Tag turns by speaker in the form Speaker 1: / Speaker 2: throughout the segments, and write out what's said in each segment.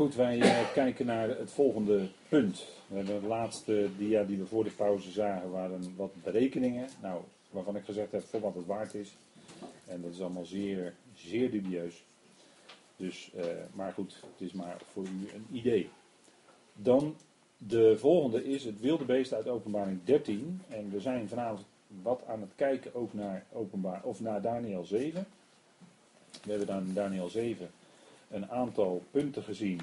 Speaker 1: Goed, wij eh, kijken naar het volgende punt. De laatste dia die we voor de pauze zagen waren wat berekeningen. Nou, waarvan ik gezegd heb voor wat het waard is. En dat is allemaal zeer, zeer dubieus. Dus, eh, maar goed, het is maar voor u een idee. Dan de volgende is het wilde beest uit openbaring 13. En we zijn vanavond wat aan het kijken ook naar, openbaar, of naar Daniel 7. We hebben dan Daniel 7 een aantal punten gezien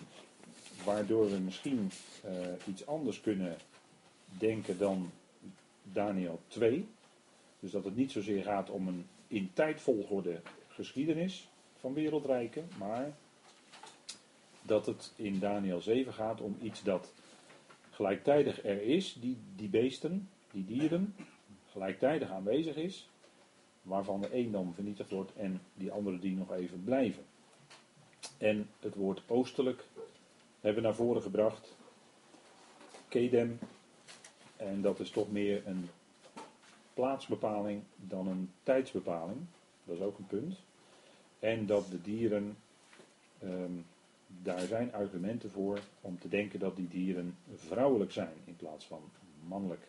Speaker 1: waardoor we misschien uh, iets anders kunnen denken dan Daniel 2. Dus dat het niet zozeer gaat om een in tijdvolgorde geschiedenis van wereldrijken, maar dat het in Daniel 7 gaat om iets dat gelijktijdig er is, die, die beesten, die dieren, gelijktijdig aanwezig is, waarvan de een dan vernietigd wordt en die andere die nog even blijven. En het woord oostelijk hebben naar voren gebracht. Kedem. En dat is toch meer een plaatsbepaling dan een tijdsbepaling. Dat is ook een punt. En dat de dieren, ehm, daar zijn argumenten voor om te denken dat die dieren vrouwelijk zijn in plaats van mannelijk.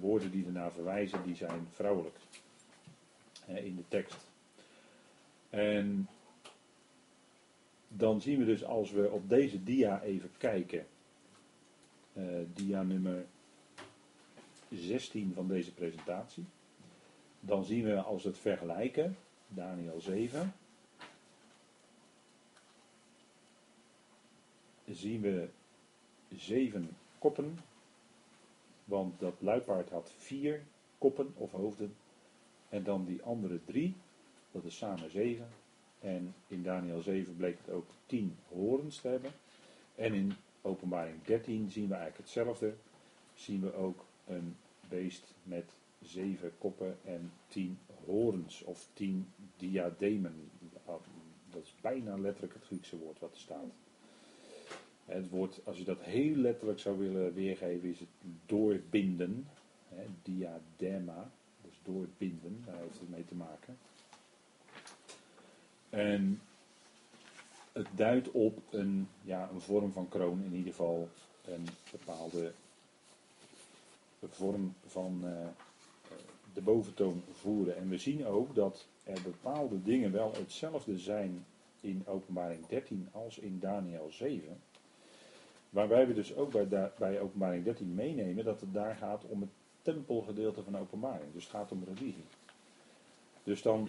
Speaker 1: woorden die ernaar verwijzen, die zijn vrouwelijk in de tekst. En dan zien we dus als we op deze dia even kijken, uh, dia nummer 16 van deze presentatie, dan zien we als we het vergelijken, Daniel 7, zien we zeven koppen, want dat luipaard had vier koppen of hoofden, en dan die andere drie, dat is samen zeven, en in Daniel 7 bleek het ook 10 horens te hebben. En in openbaring 13 zien we eigenlijk hetzelfde. Zien we ook een beest met zeven koppen en tien horens of tien diademen. Dat is bijna letterlijk het Griekse woord wat er staat. Het woord, als je dat heel letterlijk zou willen weergeven, is het doorbinden. diadema, dus doorbinden, daar heeft het mee te maken. En het duidt op een, ja, een vorm van kroon, in ieder geval een bepaalde vorm van uh, de boventoon voeren. En we zien ook dat er bepaalde dingen wel hetzelfde zijn in Openbaring 13 als in Daniel 7. Waarbij we dus ook bij, bij Openbaring 13 meenemen dat het daar gaat om het tempelgedeelte van Openbaring. Dus het gaat om religie. Dus dan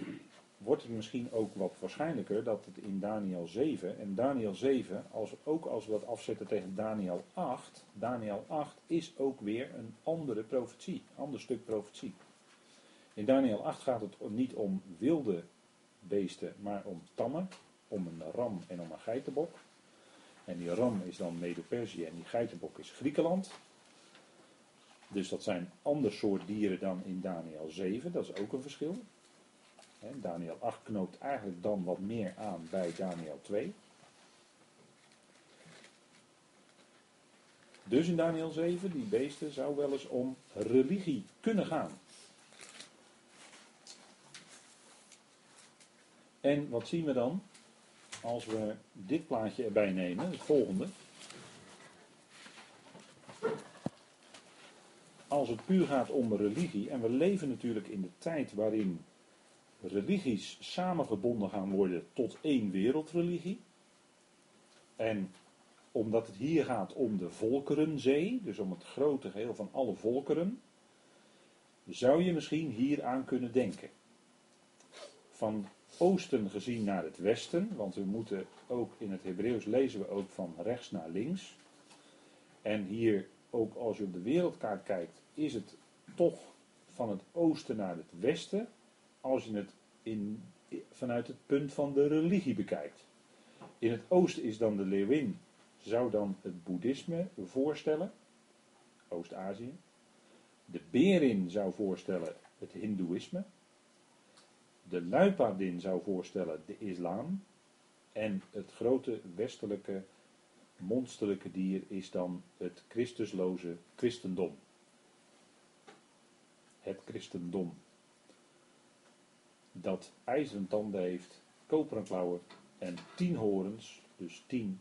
Speaker 1: wordt het misschien ook wat waarschijnlijker dat het in Daniel 7, en Daniel 7, als, ook als we dat afzetten tegen Daniel 8, Daniel 8 is ook weer een andere profetie, ander stuk profetie. In Daniel 8 gaat het niet om wilde beesten, maar om tammen, om een ram en om een geitenbok. En die ram is dan Medo-Perzië en die geitenbok is Griekenland. Dus dat zijn ander soort dieren dan in Daniel 7, dat is ook een verschil. Daniel 8 knoopt eigenlijk dan wat meer aan bij Daniel 2. Dus in Daniel 7, die beesten, zou wel eens om religie kunnen gaan. En wat zien we dan? Als we dit plaatje erbij nemen, het volgende. Als het puur gaat om religie, en we leven natuurlijk in de tijd waarin religies samengebonden gaan worden tot één wereldreligie. En omdat het hier gaat om de volkerenzee, dus om het grote geheel van alle volkeren, zou je misschien hier aan kunnen denken. Van oosten gezien naar het westen, want we moeten ook in het Hebreeuws lezen we ook van rechts naar links. En hier ook als je op de wereldkaart kijkt, is het toch van het oosten naar het westen als je het in, vanuit het punt van de religie bekijkt. In het oosten is dan de leeuwin, zou dan het boeddhisme voorstellen, Oost-Azië. De berin zou voorstellen het hindoeïsme. De luipaardin zou voorstellen de islam. En het grote westelijke monsterlijke dier is dan het Christusloze christendom. Het christendom dat ijzeren tanden heeft, koperen klauwen en tien horens, dus tien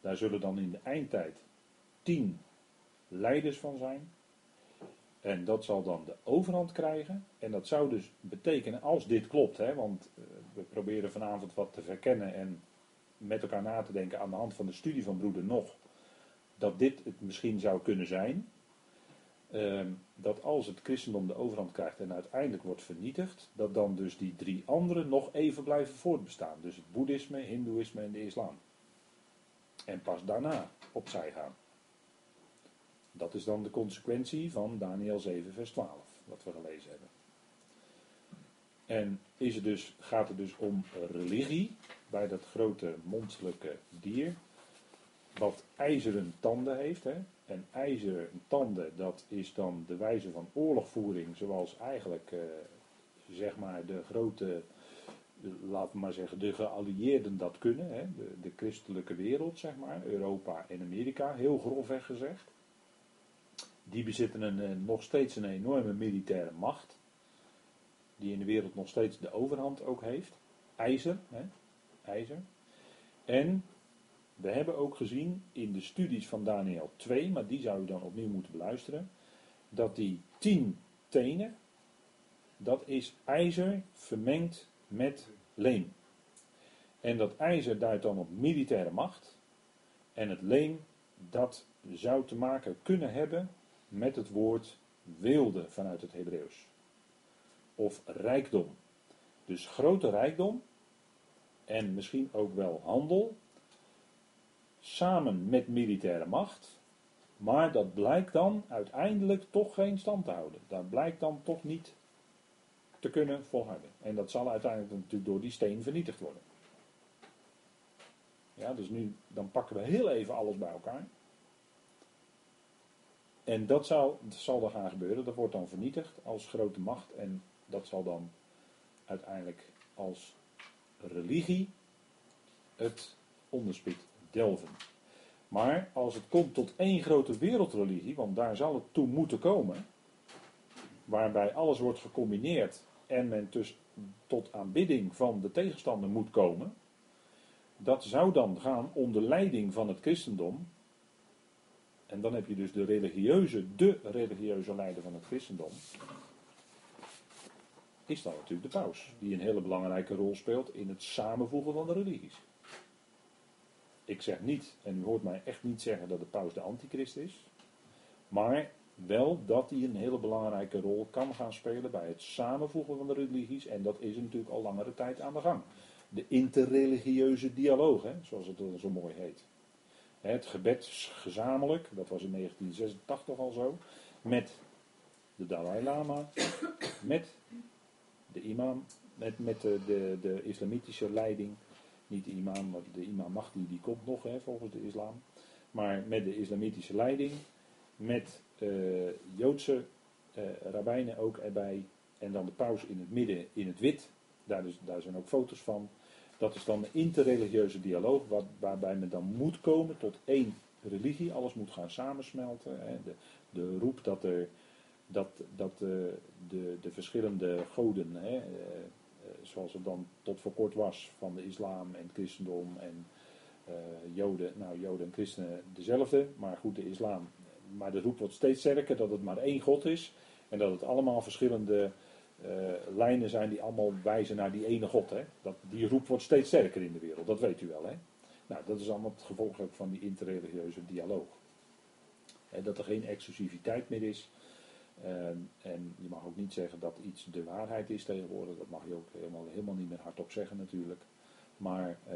Speaker 1: Daar zullen dan in de eindtijd tien leiders van zijn. En dat zal dan de overhand krijgen. En dat zou dus betekenen, als dit klopt, hè, want eh, we proberen vanavond wat te verkennen en met elkaar na te denken aan de hand van de studie van broeder nog, dat dit het misschien zou kunnen zijn. Ehm, dat als het christendom de overhand krijgt en uiteindelijk wordt vernietigd, dat dan dus die drie anderen nog even blijven voortbestaan. Dus het boeddhisme, hindoeïsme en de islam. En pas daarna opzij gaan. Dat is dan de consequentie van Daniel 7, vers 12, wat we gelezen hebben. En is het dus, gaat het dus om religie bij dat grote monsterlijke dier, wat ijzeren tanden heeft. Hè? En ijzeren tanden, dat is dan de wijze van oorlogvoering, zoals eigenlijk eh, zeg maar de grote, laten we maar zeggen, de geallieerden dat kunnen. Hè? De, de christelijke wereld, zeg maar, Europa en Amerika, heel grofweg gezegd. Die bezitten een, nog steeds een enorme militaire macht. Die in de wereld nog steeds de overhand ook heeft. IJzer. Hè? IJzer. En we hebben ook gezien in de studies van Daniel 2, maar die zou u dan opnieuw moeten beluisteren. Dat die tien tenen, dat is ijzer vermengd met leem. En dat ijzer duidt dan op militaire macht. En het leem, dat zou te maken kunnen hebben met het woord weelde vanuit het Hebreeuws. Of rijkdom. Dus grote rijkdom en misschien ook wel handel, samen met militaire macht, maar dat blijkt dan uiteindelijk toch geen stand te houden. Dat blijkt dan toch niet te kunnen volhouden. En dat zal uiteindelijk natuurlijk door die steen vernietigd worden. Ja, dus nu, dan pakken we heel even alles bij elkaar. En dat zal, dat zal dan gaan gebeuren. Dat wordt dan vernietigd als grote macht. En dat zal dan uiteindelijk als religie het onderspit Maar als het komt tot één grote wereldreligie, want daar zal het toe moeten komen, waarbij alles wordt gecombineerd en men dus tot aanbidding van de tegenstander moet komen, dat zou dan gaan onder leiding van het christendom, en dan heb je dus de religieuze, de religieuze leider van het christendom. Is dan natuurlijk de paus. Die een hele belangrijke rol speelt in het samenvoegen van de religies. Ik zeg niet, en u hoort mij echt niet zeggen dat de paus de antichrist is. Maar wel dat hij een hele belangrijke rol kan gaan spelen bij het samenvoegen van de religies. En dat is natuurlijk al langere tijd aan de gang. De interreligieuze dialoog, hè, zoals het zo mooi heet. Het gebed gezamenlijk, dat was in 1986 al zo, met de Dalai Lama, met de imam, met, met de, de, de islamitische leiding. Niet de imam, maar de imam Mahdi die komt nog hè, volgens de islam. Maar met de islamitische leiding, met uh, Joodse uh, rabbijnen ook erbij. En dan de paus in het midden in het wit. Daar, is, daar zijn ook foto's van. Dat is dan de interreligieuze dialoog, waarbij men dan moet komen tot één religie. Alles moet gaan samensmelten. Hè. De, de roep dat, er, dat, dat de, de, de verschillende goden, hè, eh, zoals het dan tot voor kort was, van de islam en het christendom en uh, joden, nou joden en christenen dezelfde, maar goed de islam. Maar de roep wordt steeds sterker dat het maar één God is en dat het allemaal verschillende uh, lijnen zijn die allemaal wijzen naar die ene God. Hè? Dat, die roep wordt steeds sterker in de wereld, dat weet u wel. Hè? Nou, dat is allemaal het gevolg van die interreligieuze dialoog. Hè, dat er geen exclusiviteit meer is. Uh, en je mag ook niet zeggen dat iets de waarheid is tegenwoordig. Dat mag je ook helemaal, helemaal niet meer hardop zeggen natuurlijk. Maar uh,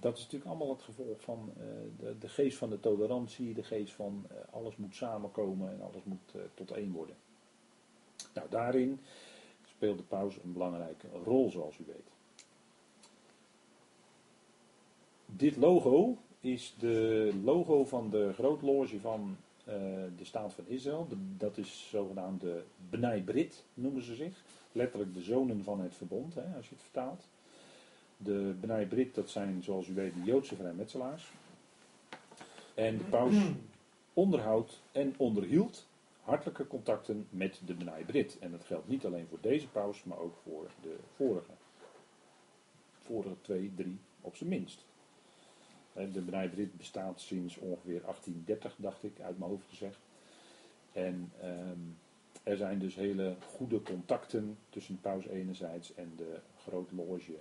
Speaker 1: dat is natuurlijk allemaal het gevolg van uh, de, de, geest van de tolerantie, de geest van alles moet samenkomen en alles moet tot één worden. Nou, daarin speelt de paus een belangrijke rol, zoals u weet. Dit logo is de logo van de grootloge van uh, de staat van Israël. De, dat is zogenaamd de Bnei Brit, noemen ze zich. Letterlijk de zonen van het verbond, hè, als je het vertaalt. De Bnei Brit, dat zijn, zoals u weet, de Joodse vrijmetselaars. En de paus onderhoudt en onderhield hartelijke contacten met de Benai Brit. En dat geldt niet alleen voor deze paus, maar ook voor de vorige. Vorige twee, drie op zijn minst. De Brit bestaat sinds ongeveer 1830, dacht ik, uit mijn hoofd gezegd. En ehm, er zijn dus hele goede contacten tussen paus enerzijds en de grote loge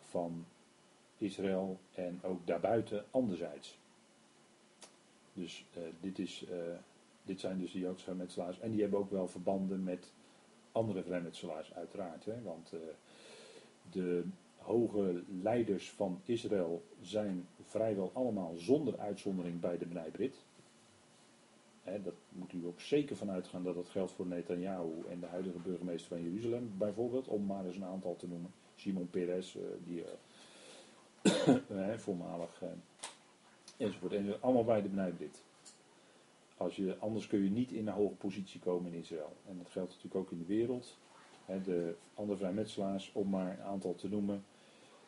Speaker 1: van Israël en ook daarbuiten anderzijds. Dus uh, dit, is, uh, dit zijn dus de Joodse vrijmetselaars. En die hebben ook wel verbanden met andere vrijmetselaars uiteraard. Hè? Want uh, de hoge leiders van Israël zijn vrijwel allemaal zonder uitzondering bij de Bnei Brit. Dat moet u ook zeker van uitgaan dat dat geldt voor Netanyahu en de huidige burgemeester van Jeruzalem bijvoorbeeld, om maar eens een aantal te noemen. Simon Peres, die voormalig enzovoort. En allemaal bij de Bnei Brit. Als je, anders kun je niet in een hoge positie komen in Israël. En dat geldt natuurlijk ook in de wereld. de andere vrijmetselaars, om maar een aantal te noemen.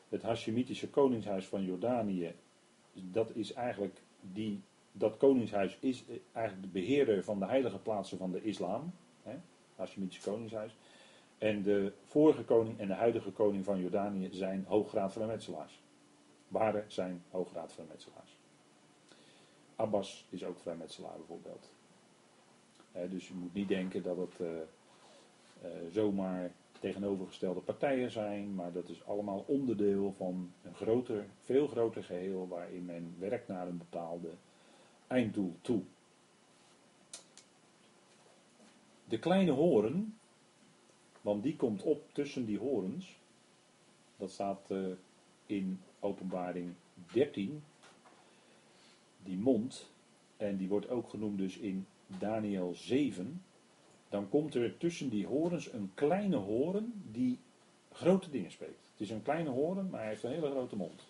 Speaker 1: Het Hashemitische koningshuis van Jordanië, dat is eigenlijk die, dat koningshuis is eigenlijk de beheerder van de heilige plaatsen van de islam. He, Hashemitische koningshuis. En de vorige koning en de huidige koning van Jordanië zijn hooggraad vrijmetselaars. Waren zijn hooggraad vrijmetselaars. Abbas is ook vrijmetselaar bijvoorbeeld. dus je moet niet denken dat het uh, uh, zomaar tegenovergestelde partijen zijn, maar dat is allemaal onderdeel van een groter, veel groter geheel waarin men werkt naar een bepaalde einddoel toe. De kleine horen, want die komt op tussen die horens, dat staat uh, in Openbaring 13, die mond, en die wordt ook genoemd dus in Daniel 7, dan komt er tussen die horens een kleine horen die grote dingen spreekt. Het is een kleine horen, maar hij heeft een hele grote mond.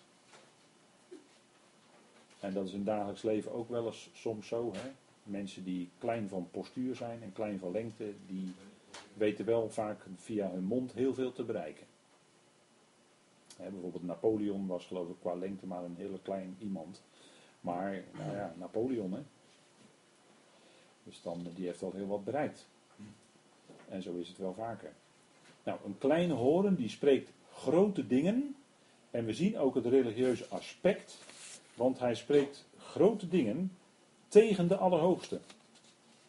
Speaker 1: En dat is in dagelijks leven ook wel eens soms zo. Hè? Mensen die klein van postuur zijn en klein van lengte, die weten wel vaak via hun mond heel veel te bereiken. Hè, bijvoorbeeld Napoleon was geloof ik qua lengte maar een hele klein iemand. Maar, nou ja, Napoleon, hè. Dus dan, die heeft wel heel wat bereikt. En zo is het wel vaker. Nou, een kleine horen die spreekt grote dingen. En we zien ook het religieuze aspect. Want hij spreekt grote dingen tegen de Allerhoogste.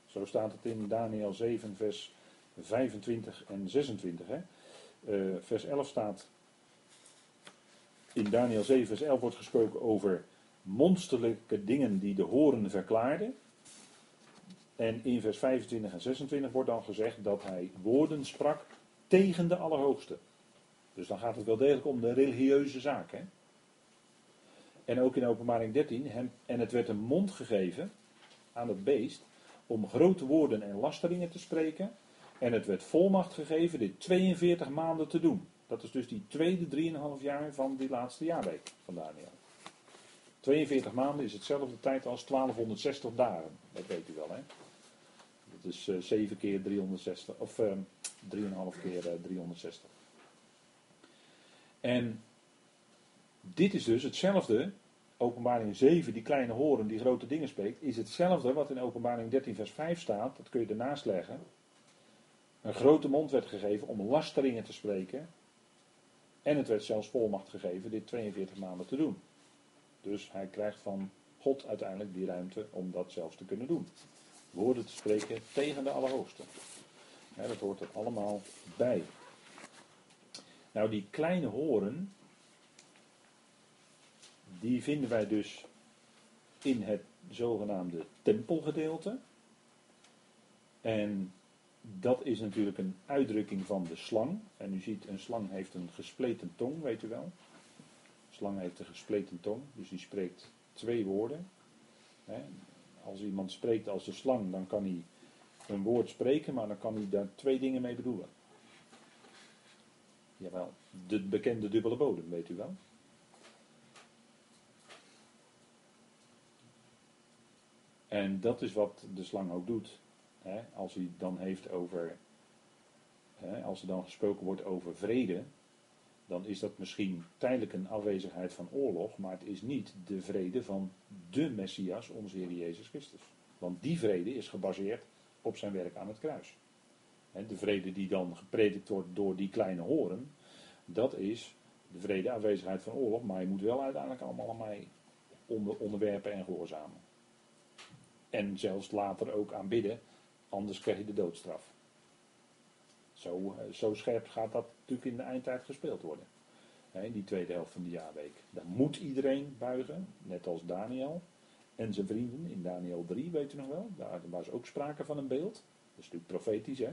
Speaker 1: Zo staat het in Daniel 7, vers 25 en 26. Hè. Uh, vers 11 staat. In Daniel 7, vers 11 wordt gesproken over monsterlijke dingen die de horen verklaarde. En in vers 25 en 26 wordt dan gezegd dat hij woorden sprak tegen de Allerhoogste. Dus dan gaat het wel degelijk om de religieuze zaak. Hè? En ook in openbaring 13, hem, en het werd een mond gegeven aan het beest om grote woorden en lasteringen te spreken. En het werd volmacht gegeven dit 42 maanden te doen. Dat is dus die tweede 3,5 jaar van die laatste jaarweek van Daniel. 42 maanden is hetzelfde tijd als 1260 dagen. Dat weet u wel, hè? Is uh, eh, 7 keer 360, of uh, ehm, 3,5 keer uh, eh, 360. En dit is dus hetzelfde, openbaring 7, die kleine horen die grote dingen spreekt, is hetzelfde wat in openbaring 13 vers 5 staat, dat kun je ernaast leggen. Een grote mond werd gegeven om lasteringen te spreken. En het werd zelfs volmacht gegeven dit 42 maanden te doen. Dus hij krijgt van God uiteindelijk die ruimte om dat zelfs te kunnen doen. Woorden te spreken tegen de Allerhoogste. dat hoort er allemaal bij. Nou, die kleine horen, die vinden wij dus in het zogenaamde tempelgedeelte. En dat is natuurlijk een uitdrukking van de slang. En u ziet, een slang heeft een gespleten tong, weet u wel slang heeft een gespleten tong, dus die spreekt twee woorden. Als iemand spreekt als de slang, dan kan hij een woord spreken, maar dan kan hij daar twee dingen mee bedoelen. Jawel, de bekende dubbele bodem, weet u wel. En dat is wat de slang ook doet. Als hij dan heeft over, als er dan gesproken wordt over vrede, dan is dat misschien tijdelijk een afwezigheid van oorlog, maar het is niet de vrede van de Messias, onze Heer Jezus Christus. Want die vrede is gebaseerd op zijn werk aan het kruis. De vrede die dan gepredikt wordt door die kleine horen, dat is de vrede, afwezigheid van oorlog, maar je moet wel uiteindelijk allemaal aan mij onder, onderwerpen en gehoorzamen. En zelfs later ook aanbidden, anders krijg je de doodstraf. Zo, eh, zo scherp gaat dat in de eindtijd gespeeld worden. In die tweede helft van de jaarweek. Dan moet iedereen buigen, net als Daniel en zijn vrienden in Daniel 3, weet u nog wel. Daar was ook sprake van een beeld. Dat is natuurlijk profetisch, hè.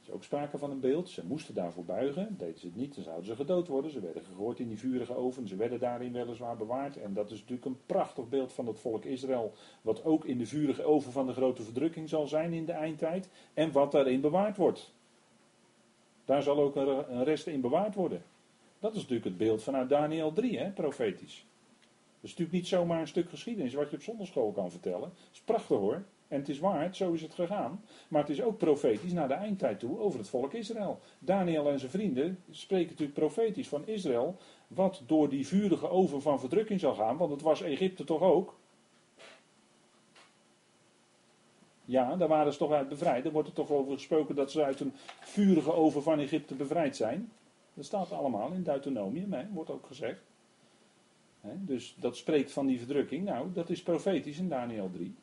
Speaker 1: Er is ook sprake van een beeld. Ze moesten daarvoor buigen. Deden ze het niet, dan zouden ze gedood worden. Ze werden gegooid in die vurige oven. Ze werden daarin weliswaar bewaard. En dat is natuurlijk een prachtig beeld van het volk Israël. Wat ook in de vurige oven van de grote verdrukking zal zijn in de eindtijd. En wat daarin bewaard wordt. Daar zal ook een rest in bewaard worden. Dat is natuurlijk het beeld vanuit Daniel 3, hè, profetisch. Dat is natuurlijk niet zomaar een stuk geschiedenis wat je op zondagschool kan vertellen. Dat is prachtig hoor. En het is waar, zo is het gegaan. Maar het is ook profetisch naar de eindtijd toe over het volk Israël. Daniel en zijn vrienden spreken natuurlijk profetisch van Israël. Wat door die vurige oven van verdrukking zal gaan. Want het was Egypte toch ook. Ja, daar waren ze toch uit bevrijd. Er wordt er toch over gesproken dat ze uit een vurige oven van Egypte bevrijd zijn. Dat staat allemaal in Deuteronomium, hè, wordt ook gezegd. dus dat spreekt van die verdrukking. Nou, dat is profetisch in Daniel 3.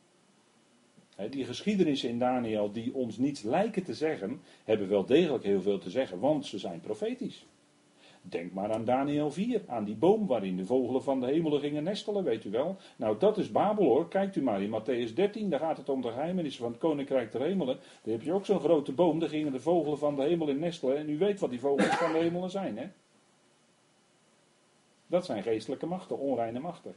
Speaker 1: die geschiedenissen in Daniel die ons niets lijken te zeggen, hebben wel degelijk heel veel te zeggen, want ze zijn profetisch. Denk maar aan Daniel 4, aan die boom waarin de vogelen van de hemelen gingen nestelen, weet u wel. Nou, dat is Babel hoor. Kijkt u maar in Matthäus 13, daar gaat het om de geheimenissen van het koninkrijk der hemelen. Daar heb je ook zo'n grote boom, daar gingen de vogelen van de hemel in nestelen. En u weet wat die vogels van de hemelen zijn, hè? Dat zijn geestelijke machten, onreine machten.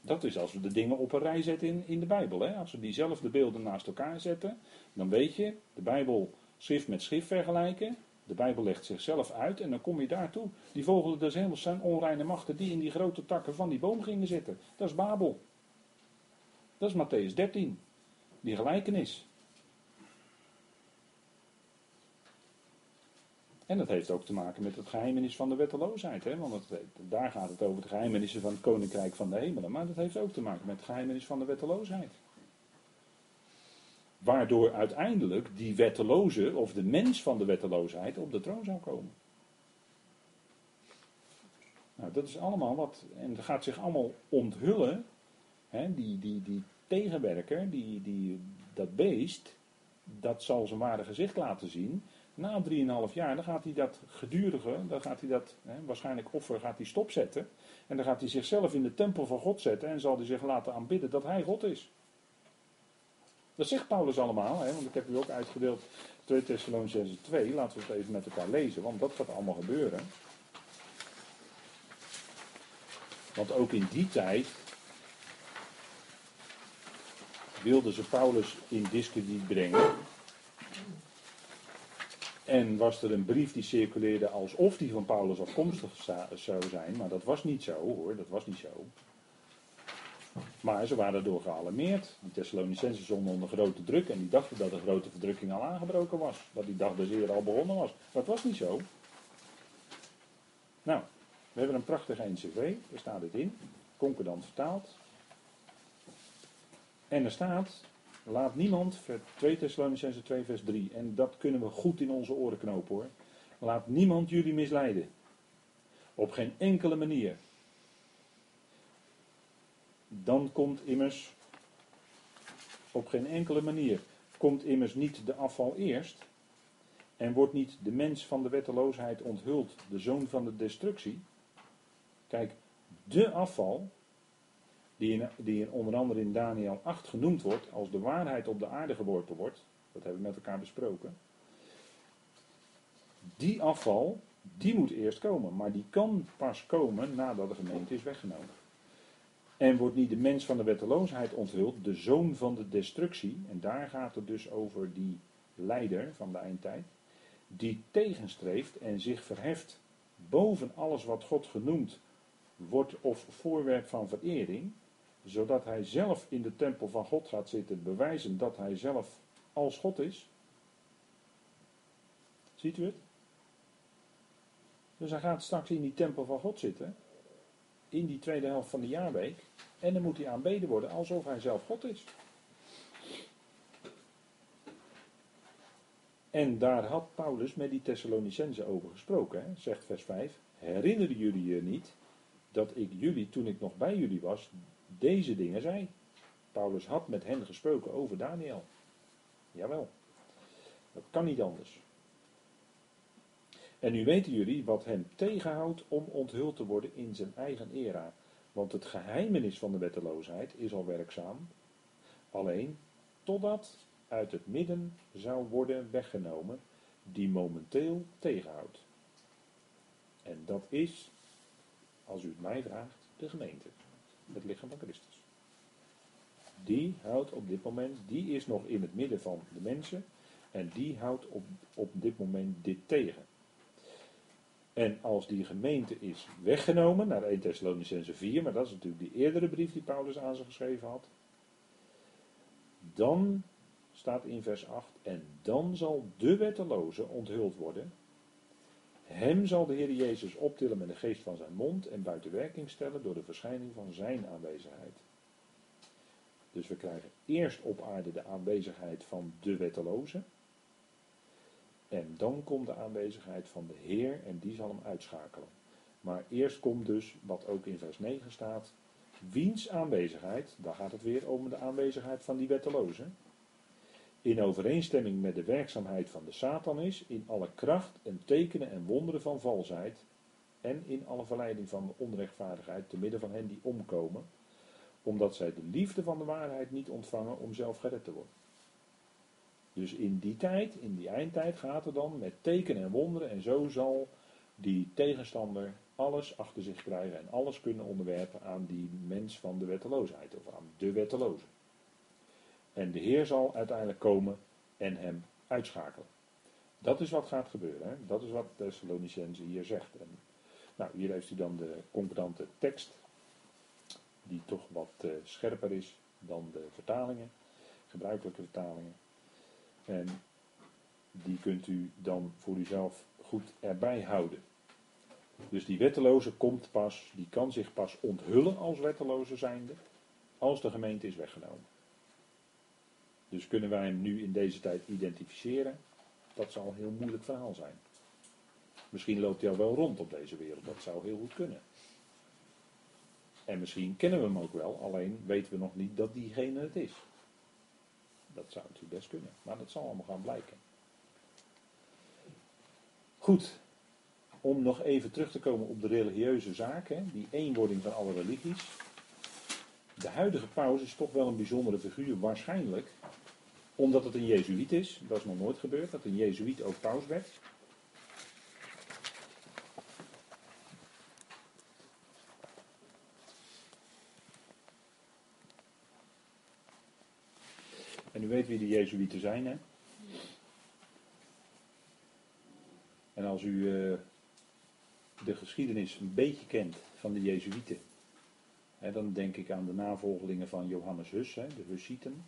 Speaker 1: Dat is als we de dingen op een rij zetten in, in de Bijbel. Hè? Als we diezelfde beelden naast elkaar zetten, dan weet je, de Bijbel schrift met schrift vergelijken. De Bijbel legt zichzelf uit en dan kom je daartoe. Die vogelen des hemels zijn onreine machten die in die grote takken van die boom gingen zitten. Dat is Babel. Dat is Matthäus 13. Die gelijkenis. En dat heeft ook te maken met het geheimenis van de wetteloosheid. Hè? Want daar gaat het over de geheimenissen van het koninkrijk van de hemelen. Maar dat heeft ook te maken met het geheimenis van de wetteloosheid. Waardoor uiteindelijk die wetteloze, of de mens van de wetteloosheid, op de troon zou komen. Nou, dat is allemaal wat. En dat gaat zich allemaal onthullen. Hè, die, die, die tegenwerker, die, die, dat beest, dat zal zijn ware gezicht laten zien. Na 3,5 jaar, dan gaat hij dat gedurige, dan gaat hij dat, hè, waarschijnlijk offer, gaat hij stopzetten. En dan gaat hij zichzelf in de tempel van God zetten en zal hij zich laten aanbidden dat hij God is. Dat zegt Paulus allemaal, hè, want ik heb u ook uitgedeeld 2 Thessalonians 2. Laten we het even met elkaar lezen, want dat gaat allemaal gebeuren. Want ook in die tijd wilden ze Paulus in discrediet brengen. En was er een brief die circuleerde alsof die van Paulus afkomstig zou zijn, maar dat was niet zo hoor, dat was niet zo. Maar ze waren door gealarmeerd. De Thessalonicenzen stonden onder grote druk en die dachten dat de grote verdrukking al aangebroken was. Dat die dag de zeer al begonnen was. Dat was niet zo. Nou, we hebben een prachtige NCV, daar staat dit in. Concordant vertaald. En er staat, laat niemand, 2 Thessalonicenzen 2 vers 3, en dat kunnen we goed in onze oren knopen hoor. Laat niemand jullie misleiden. Op geen enkele manier dan komt immers op geen enkele manier komt immers niet de afval eerst en wordt niet de mens van de wetteloosheid onthuld, de zoon van de destructie. Kijk, de afval, die, in, die in onder andere in Daniel 8 genoemd wordt, als de waarheid op de aarde geworpen wordt, dat hebben we met elkaar besproken. Die afval, die moet eerst komen, maar die kan pas komen nadat de gemeente is weggenomen. En wordt niet de mens van de wetteloosheid onthuld, de zoon van de destructie. En daar gaat het dus over die leider van de eindtijd. Die tegenstreeft en zich verheft boven alles wat God genoemd wordt of voorwerp van verering. Zodat hij zelf in de tempel van God gaat zitten, bewijzen dat hij zelf als God is. Ziet u het? Dus hij gaat straks in die tempel van God zitten in die tweede helft van de jaarweek. En dan moet hij aanbeden worden alsof hij zelf God is. En daar had Paulus met die Thessalonicenzen over gesproken, hè? zegt vers 5. Herinneren jullie je niet dat ik jullie, toen ik nog bij jullie was, deze dingen zei. Paulus had met hen gesproken over Daniel. Jawel. Dat kan niet anders. En nu weten jullie wat hem tegenhoudt om onthuld te worden in zijn eigen era. Want het geheimenis van de wetteloosheid is al werkzaam. Alleen totdat uit het midden zou worden weggenomen die momenteel tegenhoudt. En dat is, als u het mij vraagt, de gemeente. Het lichaam van Christus. Die houdt op dit moment, die is nog in het midden van de mensen. En die houdt op, op dit moment dit tegen. En als die gemeente is weggenomen naar 1 Thessalonicense 4, maar dat is natuurlijk die eerdere brief die Paulus aan ze geschreven had. Dan staat in vers 8, en dan zal de wetteloze onthuld worden. Hem zal de Heer Jezus optillen met de geest van zijn mond en buiten werking stellen door de verschijning van zijn aanwezigheid. Dus we krijgen eerst op aarde de aanwezigheid van de wetteloze. En dan komt de aanwezigheid van de Heer en die zal hem uitschakelen. Maar eerst komt dus, wat ook in vers 9 staat, wiens aanwezigheid, daar gaat het weer om de aanwezigheid van die wetteloze, in overeenstemming met de werkzaamheid van de Satan is, in alle kracht en tekenen en wonderen van valsheid, en in alle verleiding van onrechtvaardigheid te midden van hen die omkomen, omdat zij de liefde van de waarheid niet ontvangen om zelf gered te worden. Dus in die tijd, in die eindtijd gaat het dan met tekenen en wonderen en zo zal die tegenstander alles achter zich krijgen en alles kunnen onderwerpen aan die mens van de wetteloosheid of aan de wetteloze. En de Heer zal uiteindelijk komen en hem uitschakelen. Dat is wat gaat gebeuren. Dat is wat Thessalonicense hier zegt. En, nou, hier heeft u dan de concordante tekst, die toch wat uh, scherper is dan de vertalingen, gebruikelijke vertalingen. En die kunt u dan voor uzelf goed erbij houden. Dus die wetteloze komt pas, die kan zich pas onthullen als wetteloze zijnde, als de gemeente is weggenomen. Dus kunnen wij hem nu in deze tijd identificeren? Dat zal een heel moeilijk verhaal zijn. Misschien loopt hij al wel rond op deze wereld, dat zou heel goed kunnen. En misschien kennen we hem ook wel, alleen weten we nog niet dat diegene het is. Dat zou natuurlijk best kunnen, maar dat zal allemaal gaan blijken. Goed, om nog even terug te komen op de religieuze zaken, die eenwording van alle religies. De huidige paus is toch wel een bijzondere figuur, waarschijnlijk omdat het een Jezuïet is. Dat is nog nooit gebeurd, dat een Jezuïet ook paus werd. U weet wie de Jezuïeten zijn, hè? En als u uh, de geschiedenis een beetje kent van de Jezuïeten, dan denk ik aan de navolgelingen van Johannes Hus, hè, de Hussieten.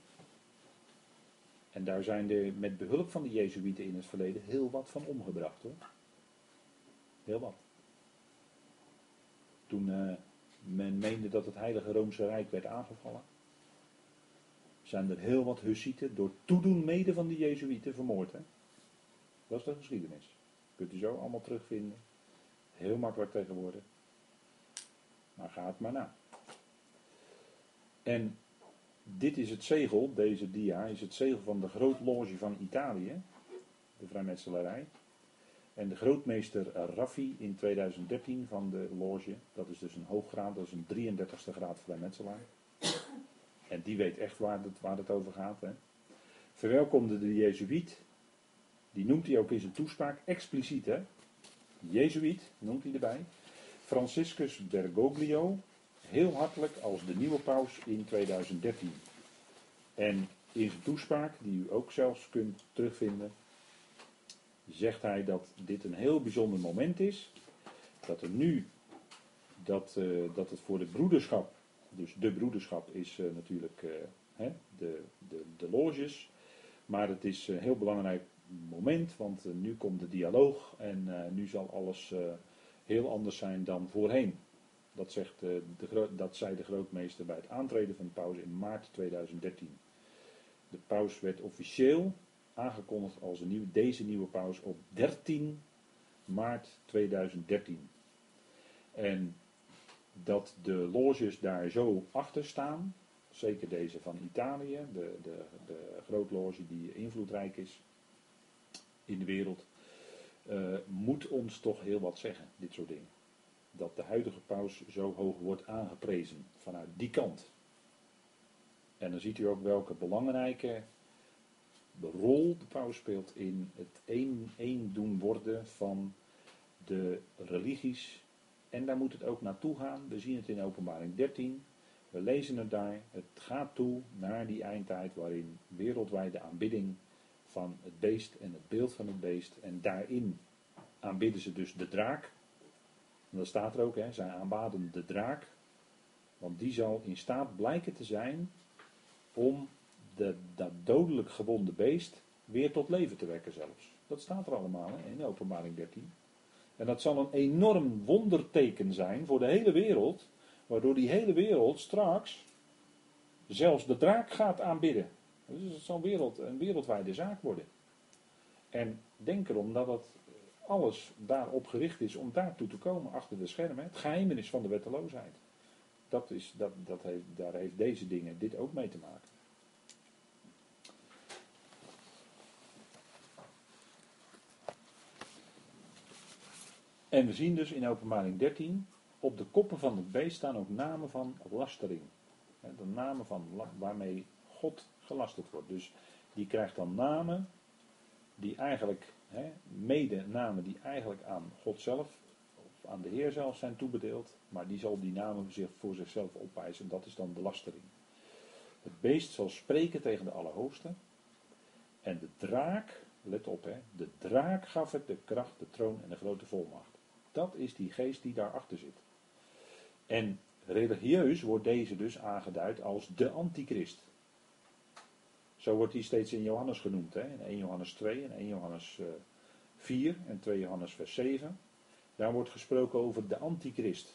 Speaker 1: En daar zijn er met behulp van de Jezuïeten in het verleden heel wat van omgebracht hoor. Heel wat. Toen uh, men meende dat het Heilige Roomse Rijk werd aangevallen, zijn er heel wat Hussieten door toedoen mede van de Jezuïeten vermoord. Hè? Dat is de geschiedenis. Kunt u zo allemaal terugvinden. Heel makkelijk tegenwoordig. Maar ga het maar na. En dit is het zegel, deze dia, is het zegel van de grootloge van Italië, de vrijmetselarij. En de grootmeester Raffi in 2013 van de loge, dat is dus een hooggraad, dat is een 33ste graad vrijmetselaar. En die weet echt waar het, waar het over gaat. Hè. Verwelkomde de Jezuïet, die noemt hij ook in zijn toespraak expliciet, hè. Jezuïet noemt hij erbij. Franciscus Bergoglio, heel hartelijk als de nieuwe paus in 2013. En in zijn toespraak, die u ook zelfs kunt terugvinden, zegt hij dat dit een heel bijzonder moment is. Dat er nu, dat, uh, dat het voor de broederschap, dus de broederschap is uh, natuurlijk uh, hè, de, de, de loges. Maar het is een heel belangrijk moment, want nu komt de dialoog en nu zal alles heel anders zijn dan voorheen. Dat, zegt, de, dat zei de grootmeester bij het aantreden van de paus in maart 2013. De paus werd officieel aangekondigd als een nieuw, deze nieuwe paus op 13 maart 2013. En dat de loges daar zo achter staan, zeker deze van Italië, de, de, de grootloge die invloedrijk is in de wereld, uh, moet ons toch heel wat zeggen, dit soort dingen. Dat de huidige paus zo hoog wordt aangeprezen vanuit die kant. En dan ziet u ook welke belangrijke rol de paus speelt in het één doen worden van de religies. En daar moet het ook naartoe gaan. We zien het in openbaring 13. We lezen het daar. Het gaat toe naar die eindtijd waarin wereldwijde aanbidding van het beest en het beeld van het beest. En daarin aanbidden ze dus de draak. En dat staat er ook, hè, zij aanbaden de draak. Want die zal in staat blijken te zijn om de, dat dodelijk gewonde beest weer tot leven te wekken zelfs. Dat staat er allemaal hè, in openbaring 13. En dat zal een enorm wonderteken zijn voor de hele wereld, waardoor die hele wereld straks zelfs de draak gaat aanbidden. Dus het zal wereld, een wereldwijde zaak worden. En denk erom dat het alles daarop gericht is om daartoe te komen achter de schermen. Het geheimenis van de wetteloosheid. Dat is, dat, dat heeft, daar heeft deze dingen dit ook mee te maken. En we zien dus in openbaring 13, op de koppen van het beest staan ook namen van lastering. De namen van, waarmee God gelasterd wordt. Dus die krijgt dan namen die eigenlijk, hè, mede namen die eigenlijk aan God zelf, of aan de Heer zelf zijn toebedeeld. Maar die zal die namen voor, zich, voor zichzelf opeisen. Dat is dan de lastering. Het beest zal spreken tegen de Allerhoogste. En de draak, let op hè, de draak gaf het de kracht, de troon en de grote volmacht. Dat is die geest die daarachter zit. En religieus wordt deze dus aangeduid als de antichrist. Zo wordt hij steeds in Johannes genoemd. Hè? In 1 Johannes 2 en 1 Johannes 4 eh, en 2 Johannes vers 7. Daar wordt gesproken over de antichrist.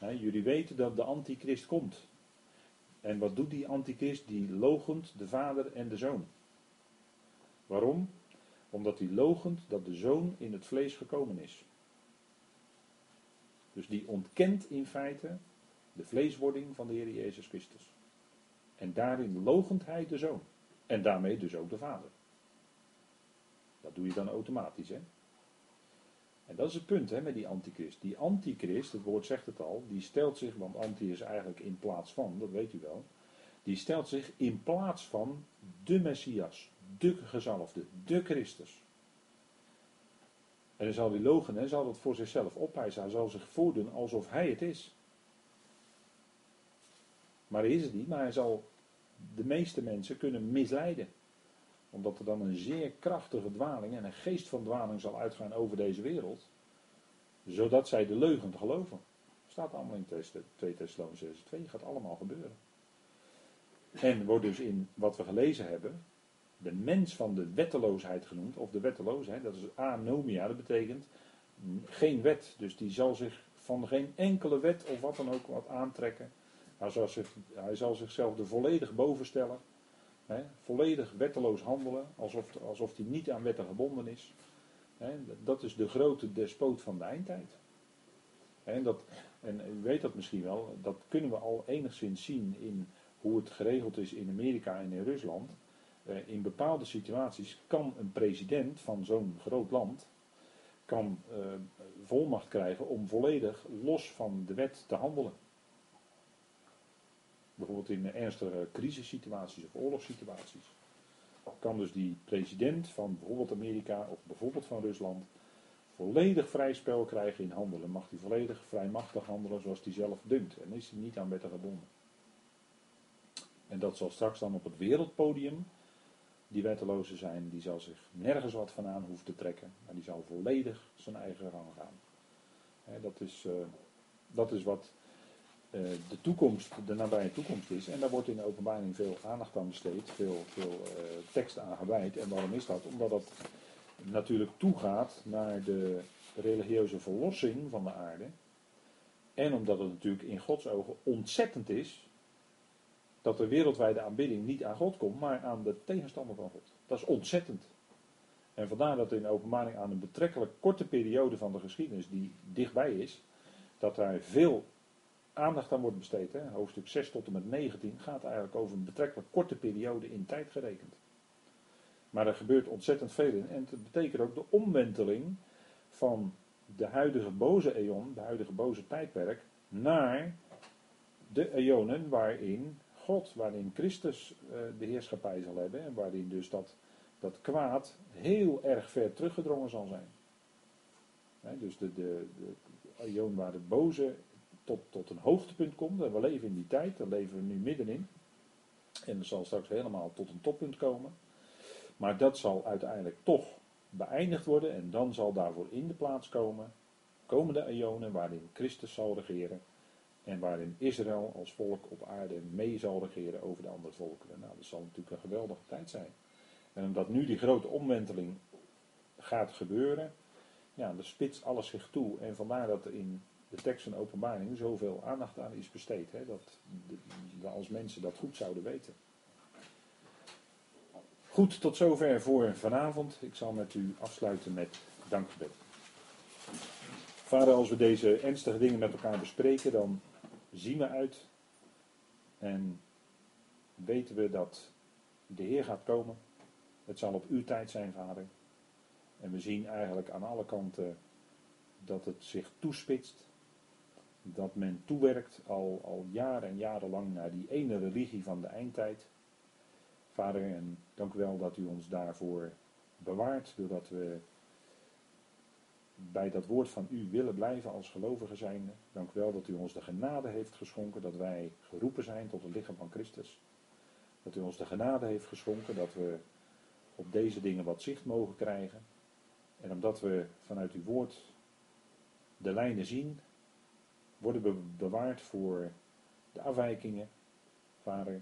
Speaker 1: jullie weten dat de antichrist komt. En wat doet die antichrist? Die logent de vader en de zoon. Waarom? Omdat hij logent dat de zoon in het vlees gekomen is. Dus die ontkent in feite de vleeswording van de Heer Jezus Christus. En daarin logent hij de zoon. En daarmee dus ook de vader. Dat doe je dan automatisch, hè? En dat is het punt hè, met die antichrist. Die antichrist, het woord zegt het al, die stelt zich, want anti is eigenlijk in plaats van, dat weet u wel. Die stelt zich in plaats van de Messias, de gezalfde, de Christus. En dan zal die logen, hè, zal dat voor zichzelf opeisen. Hij zal zich voordoen alsof hij het is. Maar hij is het niet, maar hij zal de meeste mensen kunnen misleiden. Omdat er dan een zeer krachtige dwaling en een geest van dwaling zal uitgaan over deze wereld. Zodat zij de leugen geloven. Staat allemaal in 2 Thessalonians 2, gaat allemaal gebeuren. En wordt dus in wat we gelezen hebben, de mens van de wetteloosheid genoemd, of de wetteloosheid, dat is anomia, dat betekent geen wet. Dus die zal zich van geen enkele wet of wat dan ook wat aantrekken. Hij zal, zich, hij zal zichzelf er volledig boven stellen. Hè, volledig wetteloos handelen, alsof, alsof hij niet aan wetten gebonden is. Hè, dat is de grote despoot van de eindtijd. En, dat, en u weet dat misschien wel, dat kunnen we al enigszins zien in hoe het geregeld is in Amerika en in Rusland. Eh, in bepaalde situaties kan een president van zo'n groot land kan, uh, volmacht krijgen om volledig los van de wet te handelen. Bijvoorbeeld in ernstige crisissituaties of oorlogssituaties. Kan dus die president van bijvoorbeeld Amerika of bijvoorbeeld van Rusland volledig vrij spel krijgen in handelen. Mag hij volledig vrijmachtig handelen zoals hij zelf dunkt. En is hij niet aan wetten gebonden. En dat zal straks dan op het wereldpodium die wetteloze zijn, die zal zich nergens wat van aan hoeven te trekken, maar die zal volledig zijn eigen gang gaan. dat, is, uh, dat is wat uh, de toekomst, de nabije toekomst is. En daar wordt in de openbaring veel aandacht aan besteed, veel, veel uh, tekst aan gewijd. En waarom is dat? Omdat dat natuurlijk toegaat naar de religieuze verlossing van de aarde. En omdat het natuurlijk in Gods ogen ontzettend is dat de wereldwijde aanbidding niet aan God komt, maar aan de tegenstander van God. Dat is ontzettend. En vandaar dat in openbaring aan een betrekkelijk korte periode van de geschiedenis die dichtbij is, dat daar veel aandacht aan wordt besteed. Hè. Hoofdstuk 6 tot en met 19 gaat eigenlijk over een betrekkelijk korte periode in tijd gerekend. Maar er gebeurt ontzettend veel in. En het betekent ook de omwenteling van de huidige boze eon, de huidige boze tijdperk, naar de eonen waarin God, waarin Christus uh, de heerschappij zal hebben. En waarin dus dat, dat kwaad heel erg ver teruggedrongen zal zijn. dus de, de, de waar het boze tot, tot een hoogtepunt komt. En we leven in die tijd, daar leven we nu middenin. En het zal straks helemaal tot een toppunt komen. Maar dat zal uiteindelijk toch beëindigd worden. En dan zal daarvoor in de plaats komen komende eonen waarin Christus zal regeren. En waarin Israël als volk op aarde mee zal regeren over de andere volkeren. Nou, dat zal natuurlijk een geweldige tijd zijn. En omdat nu die grote omwenteling gaat gebeuren, ja, dan spitst alles zich toe. En vandaar dat er in de tekst van openbaring zoveel aandacht aan is besteed. Hè, dat we als mensen dat goed zouden weten. Goed, tot zover voor vanavond. Ik zal met u afsluiten met dankgebed. Vader, als we deze ernstige dingen met elkaar bespreken, dan zien we uit en weten we dat de Heer gaat komen. Het zal op uw tijd zijn, Vader. En we zien eigenlijk aan alle kanten dat het zich toespitst. Dat men toewerkt al, al jaren en jaren lang naar die ene religie van de eindtijd. Vader, en dank u wel dat u ons daarvoor bewaart, doordat we bij dat woord van u willen blijven als gelovigen zijnde. Dank u wel dat u ons de genade heeft geschonken dat wij geroepen zijn tot het lichaam van Christus. Dat u ons de genade heeft geschonken dat we op deze dingen wat zicht mogen krijgen. En omdat we vanuit uw woord de lijnen zien, worden we bewaard voor de afwijkingen, vader.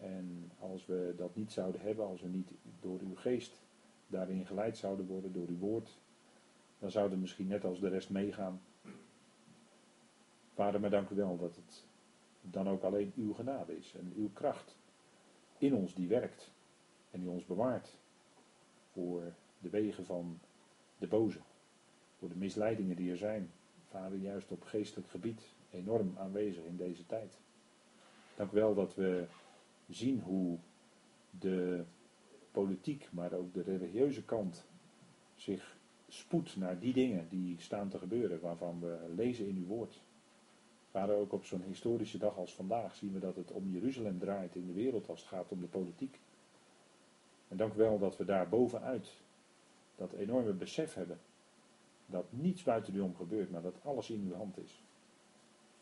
Speaker 1: En als we dat niet zouden hebben, als we niet door uw geest daarin geleid zouden worden, door uw woord, dan zouden we misschien net als de rest meegaan. Vader, maar dank u wel dat het dan ook alleen uw genade is en uw kracht in ons die werkt en die ons bewaart voor de wegen van de boze, voor de misleidingen die er zijn. Vader, juist op geestelijk gebied enorm aanwezig in deze tijd. Dank u wel dat we zien hoe de politiek, maar ook de religieuze kant zich spoedt naar die dingen die staan te gebeuren, waarvan we lezen in uw woord. Vader, ook op zo'n historische dag als vandaag zien we dat het om Jeruzalem draait in de wereld als het gaat om de politiek. En dank wel dat we daar bovenuit dat enorme besef hebben dat niets buiten u om gebeurt, maar dat alles in uw hand is.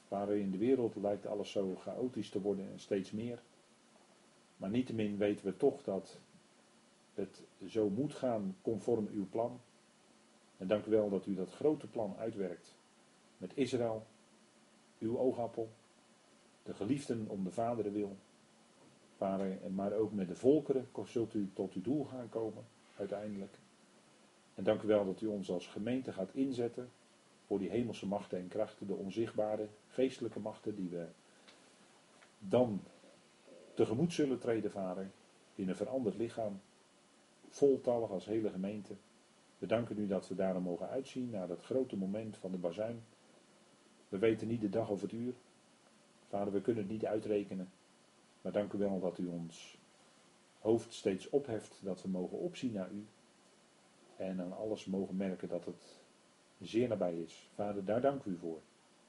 Speaker 1: Vader, in de wereld lijkt alles zo chaotisch te worden en steeds meer. Maar niettemin weten we toch dat het zo moet gaan conform uw plan. En dank u wel dat u dat grote plan uitwerkt. Met Israël, uw oogappel, de geliefden om de vaderen wil. Maar ook met de volkeren zult u tot uw doel gaan komen, uiteindelijk. En dank u wel dat u ons als gemeente gaat inzetten voor die hemelse machten en krachten, de onzichtbare geestelijke machten die we dan tegemoet zullen treden, Vader, in een veranderd lichaam, voltallig als hele gemeente. We danken u dat we daarom mogen uitzien naar dat grote moment van de bazuin. We weten niet de dag of het uur. Vader, we kunnen het niet uitrekenen. Maar dank u wel dat u ons hoofd steeds opheft, dat we mogen opzien naar u. En aan alles mogen merken dat het zeer nabij is. Vader, daar dank u voor.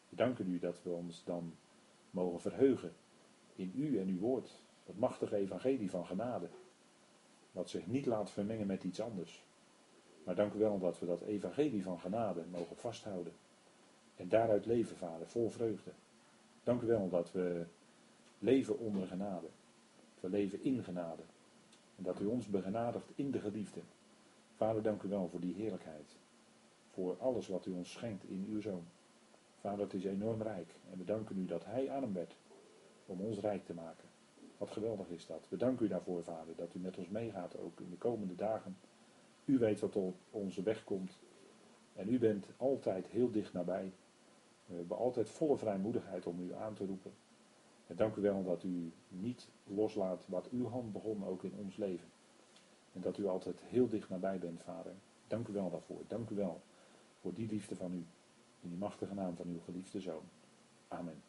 Speaker 1: We danken u dat we ons dan mogen verheugen in u en uw woord. Dat machtige evangelie van genade. Wat zich niet laat vermengen met iets anders. Maar dank u wel dat we dat evangelie van genade mogen vasthouden. En daaruit leven, Vader, vol vreugde. Dank u wel dat we leven onder genade. We leven in genade. En dat u ons begenadigt in de geliefde. Vader, dank u wel voor die heerlijkheid. Voor alles wat u ons schenkt in uw zoon. Vader, het is enorm rijk. En we danken u dat hij hem werd om ons rijk te maken. Wat geweldig is dat. We danken u daarvoor, Vader, dat u met ons meegaat ook in de komende dagen. U weet wat op onze weg komt. En u bent altijd heel dicht nabij. We hebben altijd volle vrijmoedigheid om u aan te roepen. En dank u wel dat u niet loslaat wat uw hand begon ook in ons leven. En dat u altijd heel dicht nabij bent, Vader. Dank u wel daarvoor. Dank u wel voor die liefde van u. In die machtige naam van uw geliefde zoon. Amen.